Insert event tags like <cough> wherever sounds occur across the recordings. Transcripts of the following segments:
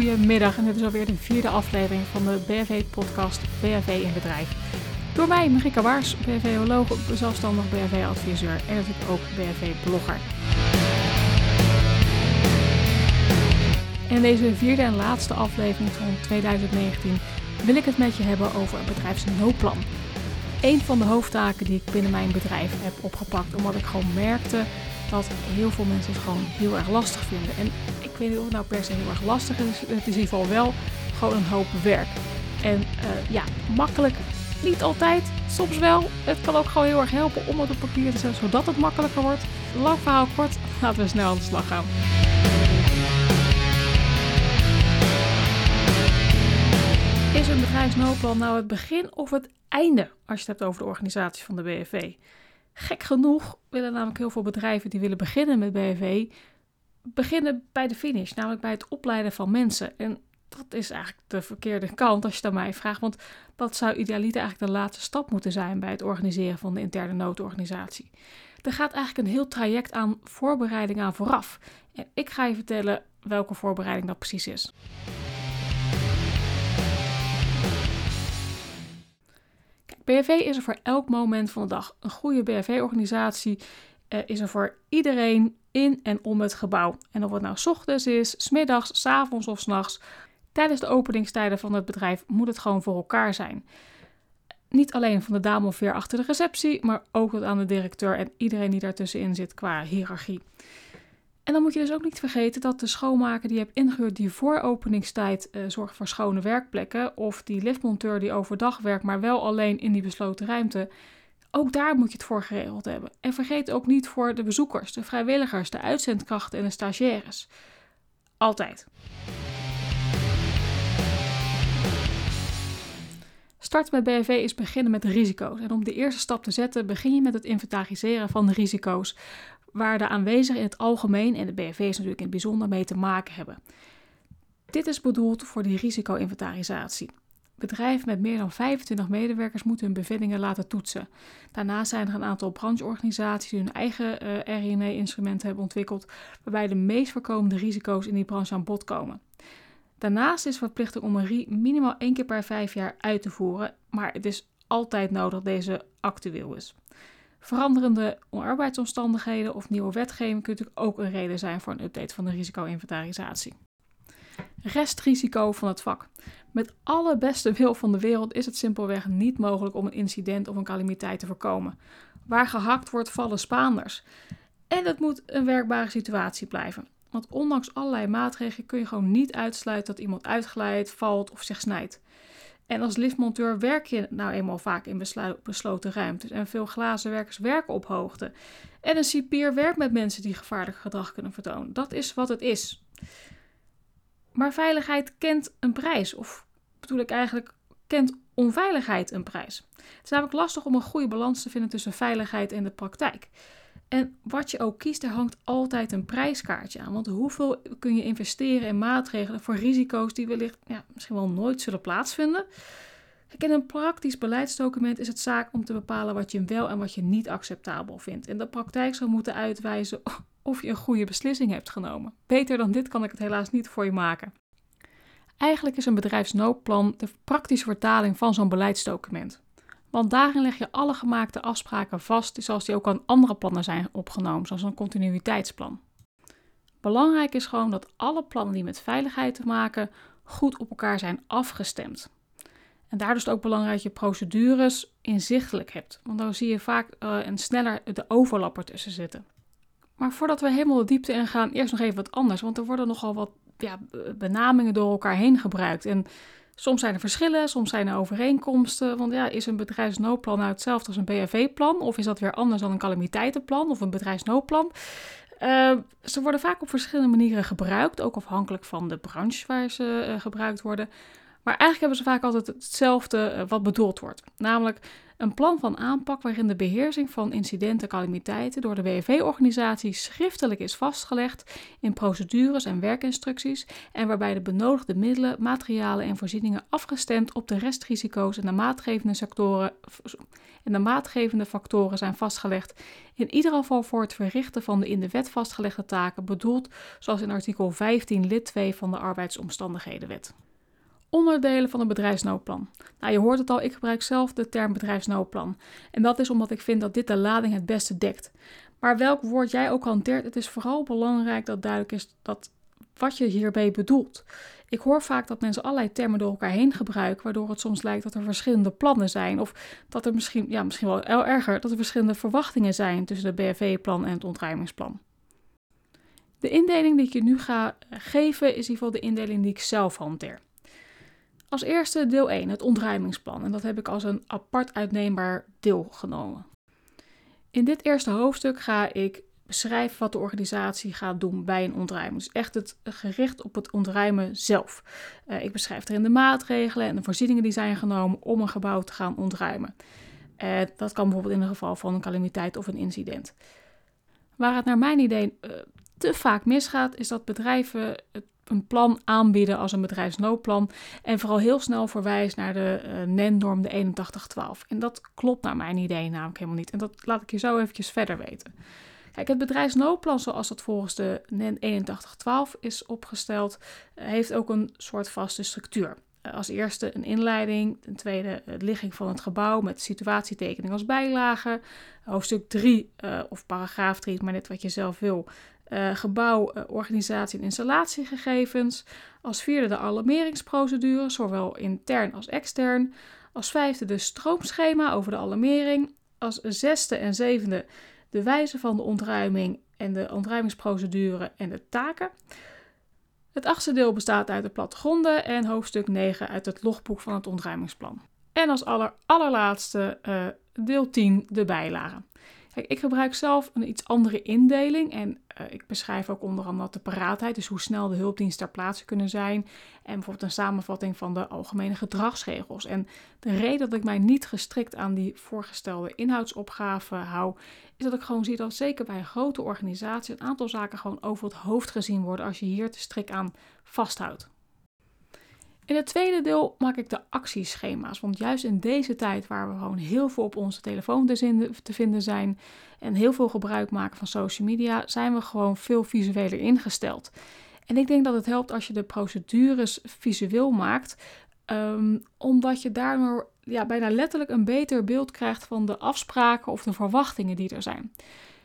goedemiddag en dit is alweer de vierde aflevering van de BFV-podcast BFV in Bedrijf. Door mij, Marika Waars, BFV-oloog, zelfstandig BFV-adviseur en natuurlijk ook BFV-blogger. In deze vierde en laatste aflevering van 2019 wil ik het met je hebben over een bedrijfsnoodplan. Een van de hoofdtaken die ik binnen mijn bedrijf heb opgepakt, omdat ik gewoon merkte dat heel veel mensen het gewoon heel erg lastig vinden. En weet niet of het nou per se heel erg lastig is. Het is in ieder geval wel gewoon een hoop werk. En uh, ja, makkelijk niet altijd, soms wel. Het kan ook gewoon heel erg helpen om het op papier te zetten, zodat het makkelijker wordt. Lang verhaal kort, <laughs> laten we snel aan de slag gaan. Is een bedrijfsnoodplan nou het begin of het einde als je het hebt over de organisatie van de BFV? Gek genoeg willen namelijk heel veel bedrijven die willen beginnen met BFV beginnen bij de finish, namelijk bij het opleiden van mensen. En dat is eigenlijk de verkeerde kant als je aan mij vraagt, want dat zou idealiter eigenlijk de laatste stap moeten zijn bij het organiseren van de interne noodorganisatie. Er gaat eigenlijk een heel traject aan voorbereiding aan vooraf. En ik ga je vertellen welke voorbereiding dat precies is. BFV is er voor elk moment van de dag. Een goede BFV-organisatie uh, eh, is er voor iedereen in en om het gebouw. En of het nou ochtends is, smiddags, s avonds of s'nachts, tijdens de openingstijden van het bedrijf moet het gewoon voor elkaar zijn. Niet alleen van de dame of weer achter de receptie, maar ook tot aan de directeur en iedereen die daartussenin zit qua hiërarchie. En dan moet je dus ook niet vergeten dat de schoonmaker die je hebt ingehuurd die voor openingstijd uh, zorgt voor schone werkplekken, of die liftmonteur die overdag werkt, maar wel alleen in die besloten ruimte, ook daar moet je het voor geregeld hebben. En vergeet ook niet voor de bezoekers, de vrijwilligers, de uitzendkrachten en de stagiaires. Altijd. Start met BFV is beginnen met risico's. En om de eerste stap te zetten, begin je met het inventariseren van de risico's waar de aanwezigen in het algemeen en de BFV's natuurlijk in het bijzonder mee te maken hebben. Dit is bedoeld voor die risico-inventarisatie. Bedrijven met meer dan 25 medewerkers moeten hun bevindingen laten toetsen. Daarnaast zijn er een aantal brancheorganisaties die hun eigen uh, eh, RINE-instrumenten hebben ontwikkeld, waarbij de meest voorkomende risico's in die branche aan bod komen. Daarnaast is verplichting om een RI minimaal één keer per vijf jaar uit te voeren, maar het is altijd nodig dat deze actueel is. Veranderende arbeidsomstandigheden of nieuwe wetgeving kunnen natuurlijk ook een reden zijn voor een update van de risico-inventarisatie. Restrisico van het vak. Met alle beste wil van de wereld is het simpelweg niet mogelijk om een incident of een calamiteit te voorkomen. Waar gehakt wordt, vallen Spaanders. En het moet een werkbare situatie blijven. Want ondanks allerlei maatregelen kun je gewoon niet uitsluiten dat iemand uitglijdt, valt of zich snijdt. En als liftmonteur werk je nou eenmaal vaak in besloten ruimtes. En veel glazenwerkers werken op hoogte. En een cipier werkt met mensen die gevaarlijk gedrag kunnen vertonen. Dat is wat het is. Maar veiligheid kent een prijs. Of bedoel ik eigenlijk, kent onveiligheid een prijs. Het is namelijk lastig om een goede balans te vinden tussen veiligheid en de praktijk. En wat je ook kiest, er hangt altijd een prijskaartje aan. Want hoeveel kun je investeren in maatregelen voor risico's die wellicht ja, misschien wel nooit zullen plaatsvinden? in een praktisch beleidsdocument is het zaak om te bepalen wat je wel en wat je niet acceptabel vindt. En de praktijk zal moeten uitwijzen of je een goede beslissing hebt genomen. Beter dan dit kan ik het helaas niet voor je maken. Eigenlijk is een bedrijfsnoodplan de praktische vertaling van zo'n beleidsdocument. Want daarin leg je alle gemaakte afspraken vast, zoals die ook aan andere plannen zijn opgenomen, zoals een continuïteitsplan. Belangrijk is gewoon dat alle plannen die met veiligheid te maken goed op elkaar zijn afgestemd. En daardoor is het ook belangrijk dat je procedures inzichtelijk hebt, want dan zie je vaak uh, en sneller de overlap ertussen zitten. Maar voordat we helemaal de diepte in gaan, eerst nog even wat anders, want er worden nogal wat ja, benamingen door elkaar heen gebruikt. En Soms zijn er verschillen, soms zijn er overeenkomsten. Want ja, is een bedrijfsnoodplan nou hetzelfde als een BHV-plan? Of is dat weer anders dan een calamiteitenplan of een bedrijfsnoodplan? Uh, ze worden vaak op verschillende manieren gebruikt, ook afhankelijk van de branche waar ze uh, gebruikt worden. Maar eigenlijk hebben ze vaak altijd hetzelfde uh, wat bedoeld wordt. Namelijk, Een plan van aanpak waarin de beheersing van incidenten en calamiteiten door de WFV-organisatie schriftelijk is vastgelegd in procedures en werkinstructies en waarbij de benodigde middelen, materialen en voorzieningen afgestemd op de restrisico's en de maatgevende sectoren en de maatgevende factoren zijn vastgelegd. In ieder geval voor het verrichten van de in de wet vastgelegde taken bedoeld, zoals in artikel 15 lid 2 van de arbeidsomstandighedenwet. Onderdelen van een bedrijfsnoodplan. Nou, je hoort het al, ik gebruik zelf de term bedrijfsnoodplan. En dat is omdat ik vind dat dit de lading het beste dekt. Maar welk woord jij ook hanteert, het is vooral belangrijk dat duidelijk is dat wat je hierbij bedoelt. Ik hoor vaak dat mensen allerlei termen door elkaar heen gebruiken, waardoor het soms lijkt dat er verschillende plannen zijn. Of dat er misschien, ja, misschien wel erger, dat er verschillende verwachtingen zijn tussen de BFV-plan en het ontruimingsplan. De indeling die ik je nu ga geven is in ieder geval de indeling die ik zelf hanteer. Als eerste deel 1, het ontruimingsplan. En dat heb ik als een apart uitneembaar deel genomen. In dit eerste hoofdstuk ga ik beschrijven wat de organisatie gaat doen bij een ontruiming. Dus echt het gericht op het ontruimen zelf. Uh, ik beschrijf erin de maatregelen en de voorzieningen die zijn genomen om een gebouw te gaan ontruimen. Uh, dat kan bijvoorbeeld in het geval van een calamiteit of een incident. Waar het naar mijn idee uh, te vaak misgaat, is dat bedrijven het een plan aanbieden als een bedrijfsnoodplan. En vooral heel snel verwijst naar de uh, NEN-norm, de 8112. En dat klopt naar mijn idee namelijk helemaal niet. En dat laat ik je zo eventjes verder weten. Kijk, het bedrijfsnoodplan zoals dat volgens de NEN 8112 is opgesteld, eh, heeft ook een soort vaste structuur. Eh, als eerste een inleiding, ten tweede de ligging van het gebouw met situatietekening als bijlage, hoofdstuk 3 uh, of paragraaf 3, maar net wat je zelf wil, uh, gebouw, uh, organisatie en installatiegegevens. Als vierde de alarmeringsprocedure, zowel intern als extern. Als vijfde de stroomschema over de alarmering. Als zesde en zevende de wijze van de ontruiming en de ontruimingsprocedure en de taken. Het achtste deel bestaat uit de plattegronden en hoofdstuk 9 uit het logboek van het ontruimingsplan. En als aller, allerlaatste uh, deel 10 de bijlagen. Ik gebruik zelf een iets andere indeling en uh, ik beschrijf ook onder andere de paraatheid, dus hoe snel de hulpdiensten ter plaatse kunnen zijn en bijvoorbeeld een samenvatting van de algemene gedragsregels. En de reden dat ik mij niet gestrikt aan die voorgestelde inhoudsopgave hou, is dat ik gewoon zie dat zeker bij een grote organisatie een aantal zaken gewoon over het hoofd gezien worden als je hier te strik aan vasthoudt. In het tweede deel maak ik de actieschema's. Want juist in deze tijd waar we gewoon heel veel op onze telefoon te vinden zijn en heel veel gebruik maken van social media, zijn we gewoon veel visueler ingesteld. En ik denk dat het helpt als je de procedures visueel maakt, um, omdat je daardoor ja, bijna letterlijk een beter beeld krijgt van de afspraken of de verwachtingen die er zijn.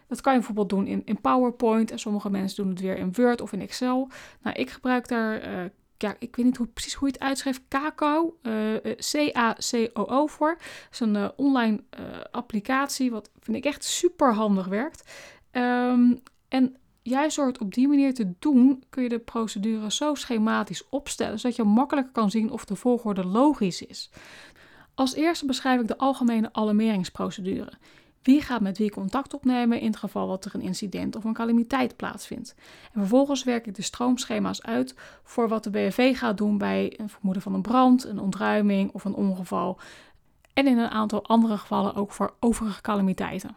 Dat kan je bijvoorbeeld doen in, in PowerPoint en sommige mensen doen het weer in Word of in Excel. Nou, ik gebruik daar uh, ja, ik weet niet hoe, precies hoe je het uitschrijft, Kakao, uh, eh, C-A-C-O-O voor. Dat is een uh, online applicatie, wat vind ik echt super handig werkt. Um, en juist door het op die manier te doen, kun je de procedure zo schematisch opstellen, zodat je makkelijker kan zien of de volgorde logisch is. Als eerste beschrijf ik de algemene alarmeringsprocedure. Wie gaat met wie contact opnemen in het geval dat er een incident of een calamiteit plaatsvindt? En vervolgens werk ik de stroomschema's uit voor wat de BFV gaat doen bij een vermoeden van een brand, een ontruiming of een ongeval. En in een aantal andere gevallen ook voor overige calamiteiten.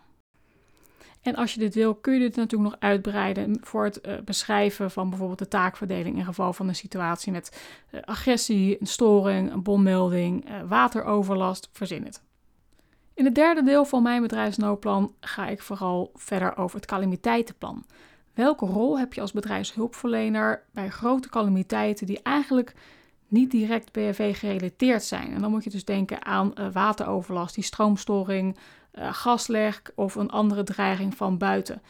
En als je dit wil, kun je dit natuurlijk nog uitbreiden voor het uh, beschrijven van bijvoorbeeld de taakverdeling in geval van een situatie met uh, agressie, een storing, een bommelding, uh, wateroverlast, verzin het. In het derde deel van mijn bedrijfsnoodplan ga ik vooral verder over het calamiteitenplan. Welke rol heb je als bedrijfshulpverlener bij grote calamiteiten die eigenlijk niet direct BFV gerelateerd zijn? En dan moet je dus denken aan uh, wateroverlast, die stroomstoring, uh, gaslek of een andere dreiging van buiten.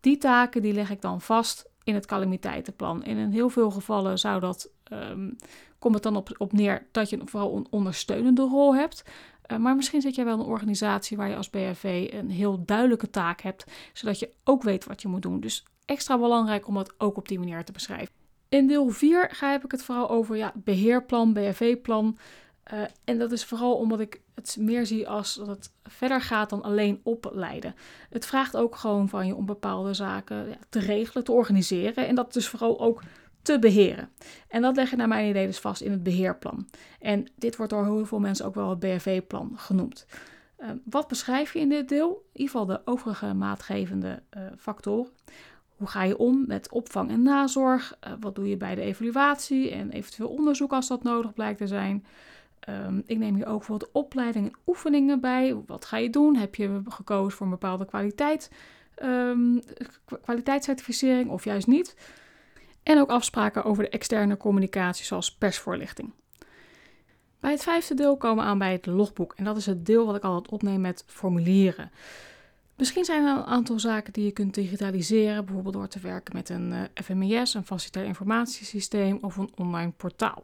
Die taken die leg ik dan vast in het calamiteitenplan. En in heel veel gevallen zou dat, um, komt het dan op, op neer dat je vooral een ondersteunende rol hebt. Uh, maar misschien zit jij wel in een organisatie waar je als BHV een heel duidelijke taak hebt, zodat je ook weet wat je moet doen. Dus extra belangrijk om dat ook op die manier te beschrijven. In deel 4 ga heb ik het vooral over ja, beheerplan, BHV-plan. Uh, en dat is vooral omdat ik het meer zie als dat het verder gaat dan alleen opleiden. Het vraagt ook gewoon van je om bepaalde zaken ja, te regelen, te organiseren. En dat dus vooral ook te beheren. En dat leg je naar mijn idee dus vast in het beheerplan. En dit wordt door heel veel mensen ook wel het BFV-plan genoemd. Ehm, wat beschrijf je in dit deel? In ieder geval de overige maatgevende uh, factoren. Hoe ga je om met opvang en nazorg? Uh, wat doe je bij de evaluatie en eventueel onderzoek als dat nodig blijkt te zijn? Um, ik neem hier ook bijvoorbeeld opleiding en oefeningen bij. Wat ga je doen? Heb je gekozen voor een bepaalde kwaliteit, um, kwaliteitscertificering of juist niet? En ook afspraken over de externe communicatie, zoals persvoorlichting. Bij het vijfde deel komen we aan bij het logboek. En dat is het deel wat ik altijd opneem met formulieren. Misschien zijn er een aantal zaken die je kunt digitaliseren, bijvoorbeeld door te werken met een eh, FMIS, een facilitair informatiesysteem of een online portaal.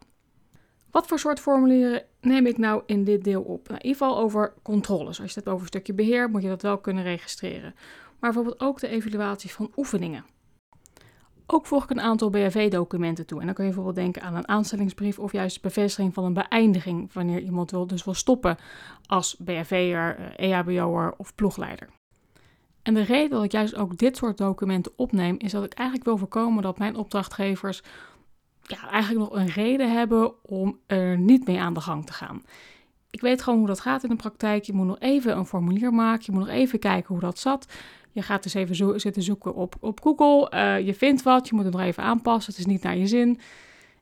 Wat voor soort formulieren neem ik nou in dit deel op? Nou, in ieder geval over controles. Als je het over een stukje beheer, moet je dat wel kunnen registreren. Maar bijvoorbeeld ook de evaluatie van oefeningen. Ook voeg ik een aantal BHV-documenten toe. En dan kun je bijvoorbeeld denken aan een aanstellingsbrief of juist bevestiging van een beëindiging wanneer iemand wil, dus wil stoppen als BHV'er, EHBO'er of ploegleider. En de reden dat ik juist ook dit soort documenten opneem, is dat ik eigenlijk wil voorkomen dat mijn opdrachtgevers ja, eigenlijk nog een reden hebben om er niet mee aan de gang te gaan. Ik weet gewoon hoe dat gaat in de praktijk. Je moet nog even een formulier maken. Je moet nog even kijken hoe dat zat. Je gaat dus even zo zitten zoeken op, op Google. Uh, je vindt wat, je moet het nog even aanpassen. Het is niet naar je zin.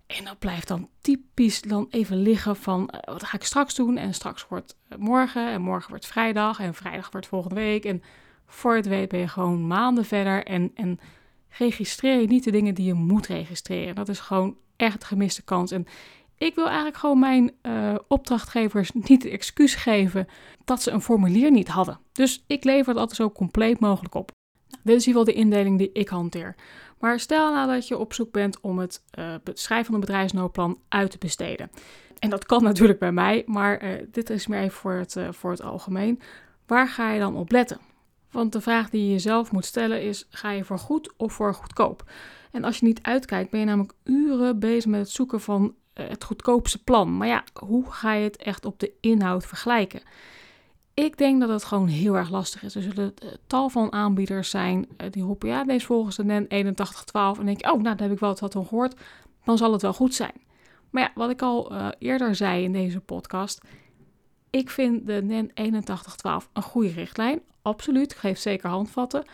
En dat blijft dan typisch dan even liggen van uh, wat ga ik straks doen? En straks wordt uh, morgen en morgen wordt vrijdag en vrijdag wordt volgende week. En voor het weet ben je gewoon maanden verder en, en registreer je niet de dingen die je moet registreren. Dat is gewoon echt gemiste kans. En ik wil eigenlijk gewoon mijn uh, opdrachtgevers niet het excuus geven dat ze een formulier niet hadden. Dus ik lever het altijd zo compleet mogelijk op. Nou, dit is ieder geval de indeling die ik hanteer. Maar stel nou dat je op zoek bent om het uh, schrijven van een bedrijfsnoodplan uit te besteden. En dat kan <laughs> natuurlijk bij mij, maar uh, dit is meer even voor het, voor het algemeen. Waar ga je dan op letten? Want de vraag die je jezelf moet stellen is: ga je voor goed of voor goedkoop? En als je niet uitkijkt, ben je namelijk uren bezig met het zoeken van eh, het goedkoopste plan. Maar ja, hoe ga je het echt op de inhoud vergelijken? Ik denk dat het gewoon heel erg lastig is. Er zullen uh, tal van aanbieders zijn uh, die roepen, ja, deze volgens de NEN 8112. En denk je, oh, nou, daar heb ik wel wat van gehoord. Dan zal het wel goed zijn. Maar ja, wat ik al eerder zei in deze podcast. Ik vind de NEN 8112 een goede richtlijn. Absoluut, geeft zeker handvatten.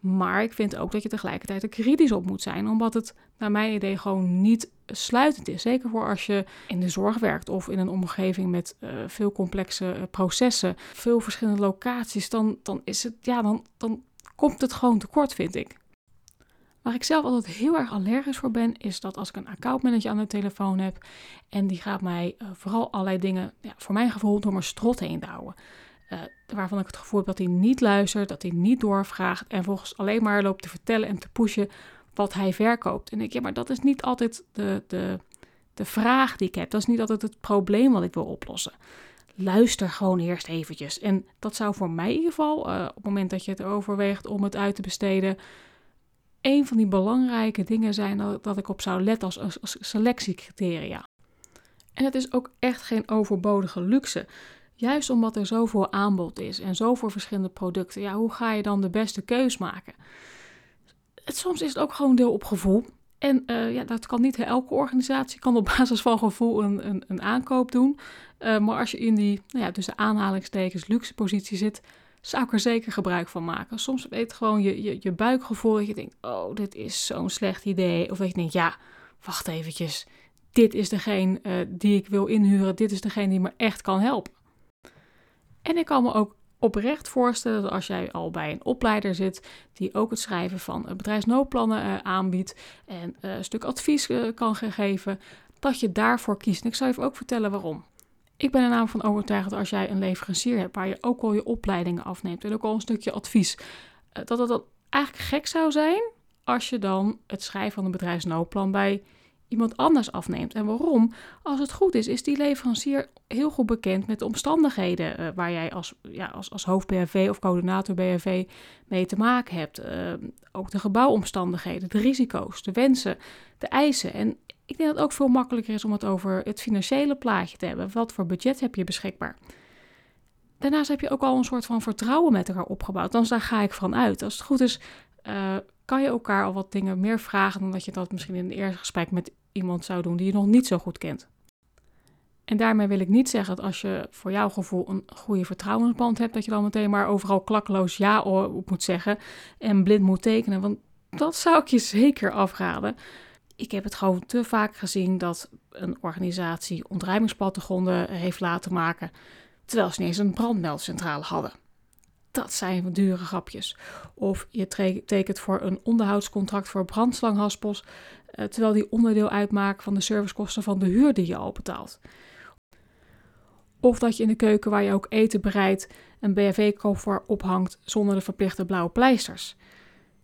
Maar ik vind ook dat je tegelijkertijd er kritisch op moet zijn, omdat het naar mijn idee gewoon niet sluitend is. Zeker voor als je in de zorg werkt of in een omgeving met uh, veel complexe uh, processen, veel verschillende locaties, dan, dan, is het, ja, dan, dan komt het gewoon tekort, vind ik. Waar ik zelf altijd heel erg allergisch voor ben, is dat als ik een accountmanager aan de telefoon heb en die gaat mij uh, vooral allerlei dingen, ja, voor mijn gevoel, door mijn strot heen douwen. Waarvan ik het gevoel heb dat hij niet luistert, dat hij niet doorvraagt en volgens alleen maar loopt te vertellen en te pushen wat hij verkoopt. En ik, ja, maar dat is niet altijd de, de, de vraag die ik heb. Dat is niet altijd het probleem wat ik wil oplossen. Luister gewoon eerst eventjes. En dat zou voor mij in ieder geval, uh, op het moment dat je het overweegt om het uit te besteden, een van die belangrijke dingen zijn dat, dat ik op zou letten als, als, als selectiecriteria. En het is ook echt geen overbodige luxe. Juist omdat er zoveel aanbod is en zoveel verschillende producten, ja, hoe ga je dan de beste keus maken? Het, soms is het ook gewoon deel op gevoel. En uh, ja, dat kan niet elke organisatie kan op <laughs> basis van gevoel een, een, een aankoop doen. Uh, maar als je in die, nou ja, tussen aanhalingstekens, luxe positie zit, zou ik er zeker gebruik van maken. Soms weet gewoon je, je, je buikgevoel dat je denkt, oh, dit is zo'n slecht idee. Of dat je denkt, ja, wacht eventjes, dit is degene uh, die ik wil inhuren, dit is degene die me echt kan helpen. En ik kan me ook oprecht voorstellen dat als jij al bij een opleider zit die ook het schrijven van bedrijfsnoodplannen uh, aanbiedt en uh, een stuk advies kan geven, dat je daarvoor kiest. En ik zal even ook vertellen waarom. Ik ben er namelijk van overtuigd dat als jij een leverancier hebt waar je ook al je opleidingen afneemt en ook al een stukje advies, dat het dan eigenlijk gek zou zijn als je dan het schrijven van een bedrijfsnoodplan bij iemand anders afneemt. En waarom? Als het goed is, is die leverancier heel goed bekend met de omstandigheden uh, waar jij als, ja, als, als hoofd BHV of coördinator BHV mee te maken hebt. Uh, ook de gebouwomstandigheden, de risico's, de wensen, de eisen. En ik denk dat het ook veel makkelijker is om het over het financiële plaatje te hebben. Wat voor budget heb je beschikbaar? Daarnaast heb je ook al een soort van vertrouwen met elkaar opgebouwd. Dan daar ga ik van uit. Als het goed is, uh, kan je elkaar al wat dingen meer vragen dan dat je dat misschien in een eerste gesprek met iemand zou doen die je nog niet zo goed kent. En daarmee wil ik niet zeggen dat als je voor jouw gevoel een goede vertrouwensband hebt, dat je dan meteen maar overal klakkeloos ja op moet zeggen en blind moet tekenen. Want dat zou ik je zeker afraden. Ik heb het gewoon te vaak gezien dat een organisatie ontruimingsplattegronden heeft laten maken, terwijl ze niet eens een brandmeldcentrale hadden. Dat zijn dure grapjes. Of je tekent voor een onderhoudscontract voor brandslanghaspels, eh, terwijl die onderdeel uitmaken van de servicekosten van de huur die je al betaalt. Of dat je in de keuken waar je ook eten bereidt een BHV-koffer ophangt zonder de verplichte blauwe pleisters.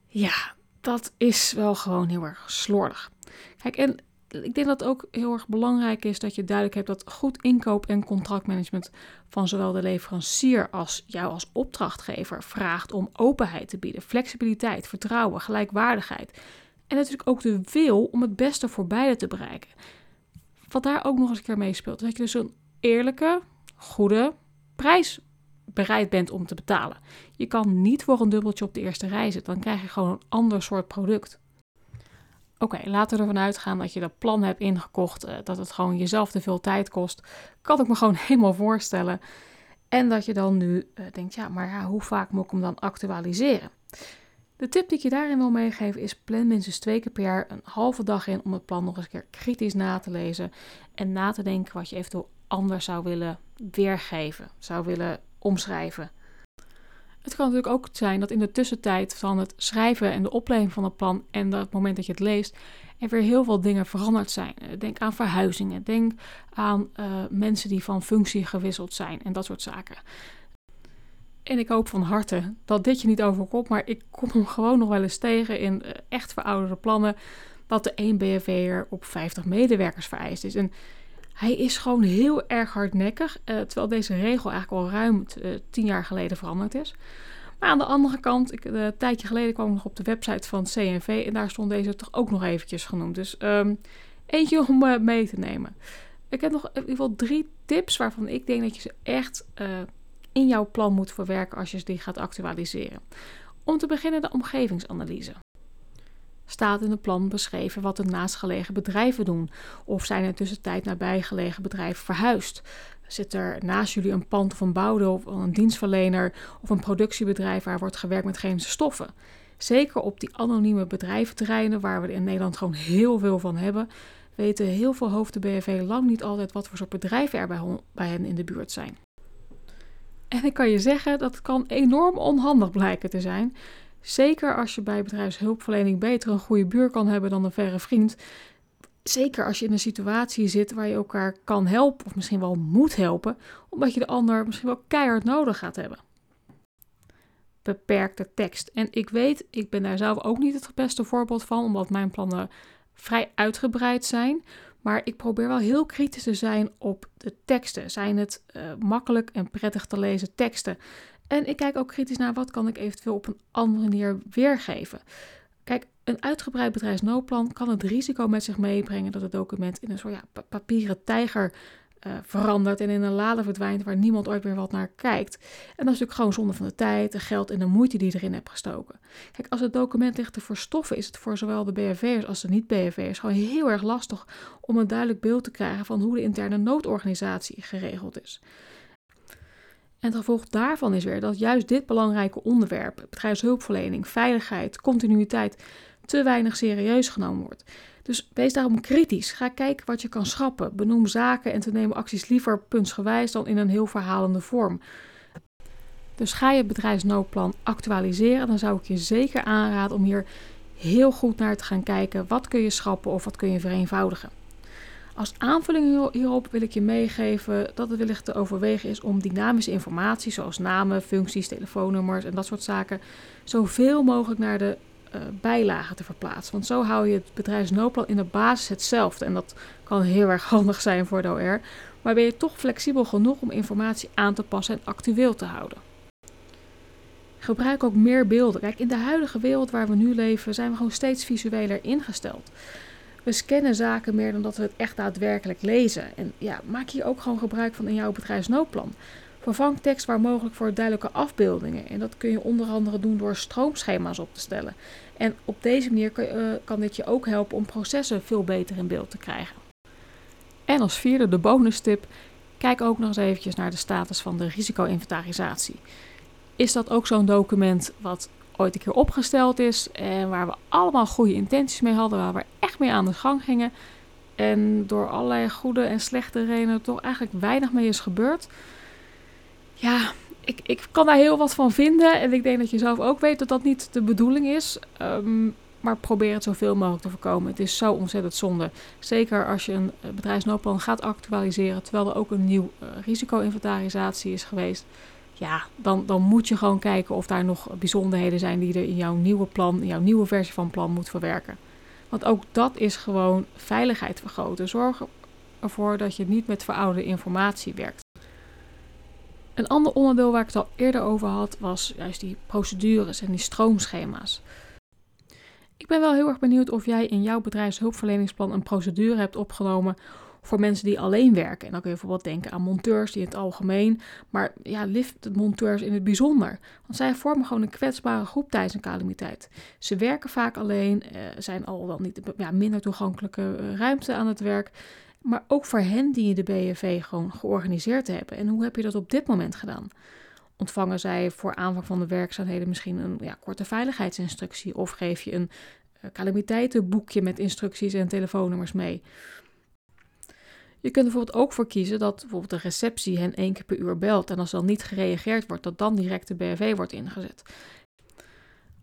Ja, dat is wel gewoon heel erg slordig. Kijk, en ik denk dat het ook heel erg belangrijk is dat je duidelijk hebt dat goed inkoop- en contractmanagement van zowel de leverancier als jou als opdrachtgever vraagt om openheid te bieden, flexibiliteit, vertrouwen, gelijkwaardigheid. En natuurlijk ook de wil om het beste voor beide te bereiken. Wat daar ook nog eens een keer meespeelt, dat je dus een eerlijke, goede prijs bereid bent om te betalen. Je kan niet voor een dubbeltje op de eerste rij zitten, dan krijg je gewoon een ander soort product. Oké, laten we ervan uitgaan dat je dat plan hebt ingekocht, eh, dat het gewoon jezelf te veel tijd kost. Kan ik me gewoon <laughs> helemaal voorstellen. En dat je dan nu uh, denkt, ja, maar ja, hoe vaak moet ik hem dan actualiseren? De tip die ik je daarin wil meegeven is plan minstens twee keer per jaar een halve dag in om het plan nog eens een keer kritisch na te lezen en na te denken wat je eventueel anders zou willen weergeven, zou willen omschrijven. Het kan natuurlijk ook zijn dat in de tussentijd van het schrijven en de opleving van het plan en het moment dat je het leest, er weer heel veel dingen veranderd zijn. Eh, denk aan verhuizingen, denk aan uh, mensen die van functie gewisseld zijn en dat soort zaken. En ik hoop van harte dat dit je niet overkomt, maar ik kom hem gewoon nog wel eens tegen in uh, echt verouderde plannen dat de 1 BFV'er op 50 medewerkers vereist is. En hij is gewoon heel erg hardnekkig, uh, terwijl deze regel eigenlijk al ruim uh, tien jaar geleden veranderd is. Maar aan de andere kant, ik, een tijdje geleden kwam ik nog op de website van CNV en daar stond deze toch ook nog eventjes genoemd. Dus um, eentje om mee te nemen. Ik heb nog in ieder geval drie tips waarvan ik denk dat je ze echt in jouw plan moet verwerken als je die gaat actualiseren. Om te beginnen de omgevingsanalyse staat in het plan beschreven wat de naastgelegen bedrijven doen? Of zijn er tussentijd nabijgelegen bedrijven verhuisd? Zit er naast jullie een pand een bouwde of een dienstverlener of een productiebedrijf waar wordt gewerkt met chemische stoffen? Zeker op die anonieme bedrijventerreinen waar we in Nederland gewoon heel veel van hebben, weten heel veel hoofden BFV lang niet altijd wat voor soort bedrijven er bij hen in de buurt zijn. En ik kan je zeggen, dat kan enorm onhandig blijken te zijn. Zeker als je bij bedrijfshulpverlening beter een goede buur kan hebben dan een verre vriend. Zeker als je in een situatie zit waar je elkaar kan helpen, of misschien wel moet helpen, omdat je de ander misschien wel keihard nodig gaat hebben. Beperkte tekst. En ik weet, ik ben daar zelf ook niet het beste voorbeeld van, omdat mijn plannen vrij uitgebreid zijn. Maar ik probeer wel heel kritisch te zijn op de teksten. Zijn het uh, makkelijk en prettig te lezen teksten? En ik kijk ook kritisch naar wat kan ik eventueel op een andere manier weergeven. Kijk, een uitgebreid bedrijfsnoodplan kan het risico met zich meebrengen dat het document in een soort ja, papieren tijger uh, verandert en in een lade verdwijnt waar niemand ooit meer wat naar kijkt. En dat is natuurlijk gewoon zonde van de tijd, de geld en de moeite die je erin hebt gestoken. Kijk, als het document ligt te verstoffen, is het voor zowel de BFV'ers als de niet-BFV'ers gewoon heel erg lastig om een duidelijk beeld te krijgen van hoe de interne noodorganisatie geregeld is. En het gevolg daarvan is weer dat juist dit belangrijke onderwerp, bedrijfshulpverlening, veiligheid, continuïteit, te weinig serieus genomen wordt. Dus wees daarom kritisch. Ga kijken wat je kan schrappen. Benoem zaken en te nemen acties liever puntsgewijs dan in een heel verhalende vorm. Dus ga je bedrijfsnoodplan actualiseren, dan zou ik je zeker aanraden om hier heel goed naar te gaan kijken. Wat kun je schrappen of wat kun je vereenvoudigen? Als aanvulling hierop wil ik je meegeven dat het wellicht te overwegen is om dynamische informatie, zoals namen, functies, telefoonnummers en dat soort zaken, zoveel mogelijk naar de bijlagen te verplaatsen. Want zo hou je het bedrijfsnoodplan in de basis hetzelfde. En dat kan heel erg <laughs> handig zijn voor de OR. Maar ben je toch flexibel genoeg om informatie aan te passen en actueel te houden. Gebruik ook meer beelden. Kijk, in de huidige wereld waar we nu leven zijn we gewoon steeds visueler ingesteld. We scannen zaken meer dan dat we het echt daadwerkelijk lezen. En ja, maak hier ook gewoon gebruik van in jouw bedrijfsnoodplan. Vervang tekst waar mogelijk voor duidelijke afbeeldingen. En dat kun je onder andere doen door stroomschema's op te stellen. En op deze manier kan, kan dit je ook helpen om processen veel beter in beeld te krijgen. En als vierde, de bonus tip, kijk ook nog eens eventjes naar de status van de risico-inventarisatie. Is dat ook zo'n document wat ooit een keer opgesteld is en waar we allemaal goede intenties mee hadden, waar we echt mee aan de gang gingen en door allerlei goede en slechte redenen toch eigenlijk weinig mee is gebeurd? Ja, ik, ik kan daar heel wat van vinden. En ik denk dat je zelf ook weet dat dat niet de bedoeling is. Um, maar probeer het zoveel mogelijk te voorkomen. Het is zo ontzettend zonde. Zeker als je een eh, bedrijfsnoodplan gaat actualiseren, terwijl er ook een nieuw uh, risico-inventarisatie is geweest. Ja, dan, dan moet je gewoon kijken of daar nog bijzonderheden zijn die er in jouw nieuwe plan, in jouw nieuwe versie van plan moet verwerken. Want ook dat is gewoon veiligheid vergroten. Zorg ervoor dat je niet met verouderde informatie werkt. Een ander onderdeel waar ik het al eerder over had, was juist die procedures en die stroomschema's. Ik ben wel heel erg benieuwd of jij in jouw bedrijfshulpverleningsplan een procedure hebt opgenomen voor mensen die alleen werken. En dan kun je bijvoorbeeld denken aan monteurs die in het algemeen, maar ja, liftmonteurs in het bijzonder. Want zij vormen gewoon een kwetsbare groep tijdens een calamiteit. Ze werken vaak alleen, uh, zijn al wel niet ja, minder toegankelijke uh, ruimte aan het werk. Maar ook voor hen die je de BFV gewoon georganiseerd hebben. En hoe heb je dat op dit moment gedaan? Ontvangen zij voor aanvang van de werkzaamheden misschien een ja, korte veiligheidsinstructie? Of geef je een uh, calamiteitenboekje met instructies en telefoonnummers mee? Je kunt er bijvoorbeeld ook voor kiezen dat bijvoorbeeld de receptie hen één keer per uur belt. En als dan niet gereageerd wordt, dat dan direct de BFV wordt ingezet.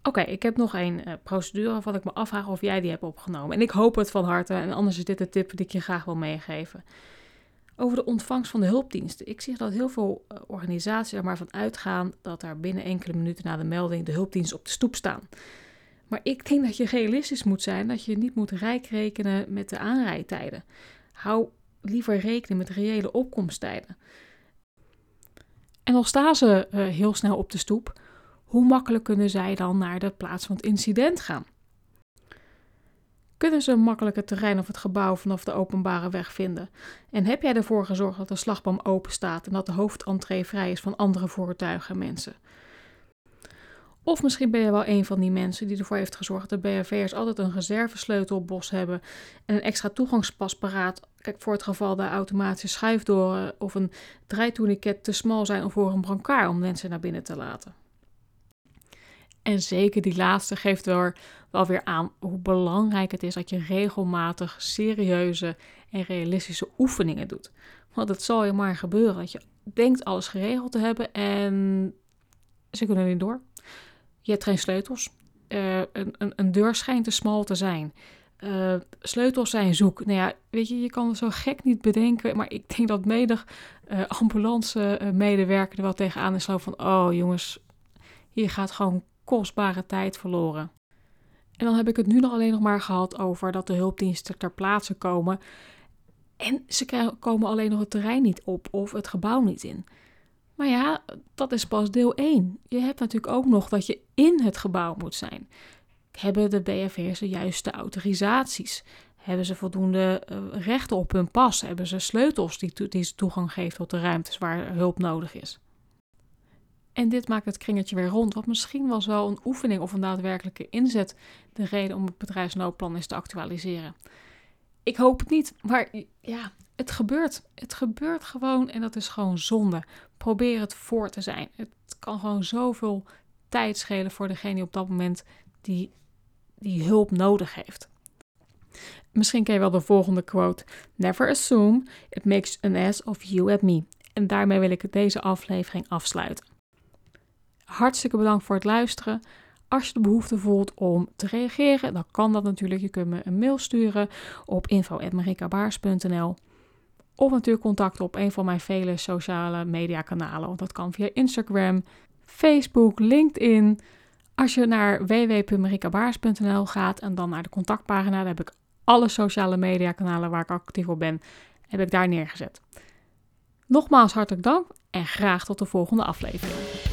Oké, ik heb nog een uh, procedure waarvan ik me afvraag of jij die hebt opgenomen. En ik hoop het van harte. En anders is dit de tip die ik je graag wil meegeven. Over de ontvangst van de hulpdiensten. Ik zie dat heel veel uh, organisaties er maar van uitgaan dat er binnen enkele minuten na de melding de hulpdiensten op de stoep staan. Maar ik denk dat je realistisch moet zijn, dat je niet moet rijk rekenen met de aanrijdtijden. Hou liever rekening met reële opkomsttijden. En al staan ze uh, heel snel op de stoep, hoe makkelijk kunnen zij dan naar de plaats van het incident gaan? Kunnen ze makkelijk het terrein of het gebouw vanaf de openbare weg vinden? En heb jij ervoor gezorgd dat de slagboom open staat en dat de hoofdentree vrij is van andere voertuigen en mensen? Of misschien ben je wel een van die mensen die ervoor heeft gezorgd dat BRV'ers altijd een reservesleutel op bos hebben en een extra toegangspas paraat. Kijk, voor het geval de automatische schuifdoren of een draaitourniquet te smal zijn voor een brancard om mensen naar binnen te laten. En zeker die laatste geeft wel, wel weer aan hoe belangrijk het is dat je regelmatig serieuze en realistische oefeningen doet. Want het zal je maar gebeuren dat je denkt alles geregeld te hebben en ze kunnen niet door. Je hebt geen sleutels. Uh, een, een, een, deur schijnt te smal te zijn. Uh, sleutels zijn zoek. Nou ja, weet je, je kan het zo gek niet bedenken. Maar ik denk dat medig uh, ambulance medewerker er wel tegenaan is. Zo van, oh jongens, hier gaat gewoon kostbare tijd verloren. En dan heb ik het nu nog alleen nog maar gehad over dat de hulpdiensten ter plaatse komen. En ze komen alleen nog het terrein niet op of het gebouw niet in. Maar ja, dat is pas deel 1. Je hebt natuurlijk ook nog dat je in het gebouw moet zijn. Hebben de BFV'ers de juiste autorisaties? Hebben ze voldoende uh, rechten op hun pas? Hebben ze sleutels die, die toegang geven tot de ruimtes waar hulp nodig is? En dit maakt het kringetje weer rond, wat misschien was wel een oefening of een daadwerkelijke inzet de reden om het bedrijfsnoodplan is te actualiseren. Ik hoop het niet, maar ja, het gebeurt. Het gebeurt gewoon en dat is gewoon zonde. Probeer het voor te zijn. Het kan gewoon zoveel tijd schelen voor degene die op dat moment die, die hulp nodig heeft. Misschien ken je wel de volgende quote: Never assume it makes an ass of you and me. En daarmee wil ik deze aflevering afsluiten. Hartstikke bedankt voor het luisteren. Als je de behoefte voelt om te reageren, dan kan dat natuurlijk. Je kunt me een mail sturen op info.marikabaars.nl of natuurlijk contacten op een van mijn vele sociale media kanalen. Dat kan via Instagram, Facebook, LinkedIn. Als je naar www.marikabaars.nl gaat en dan naar de contactpagina, dan heb ik alle sociale media kanalen waar ik actief op ben, heb ik daar neergezet. Nogmaals hartelijk dank en graag tot de volgende aflevering.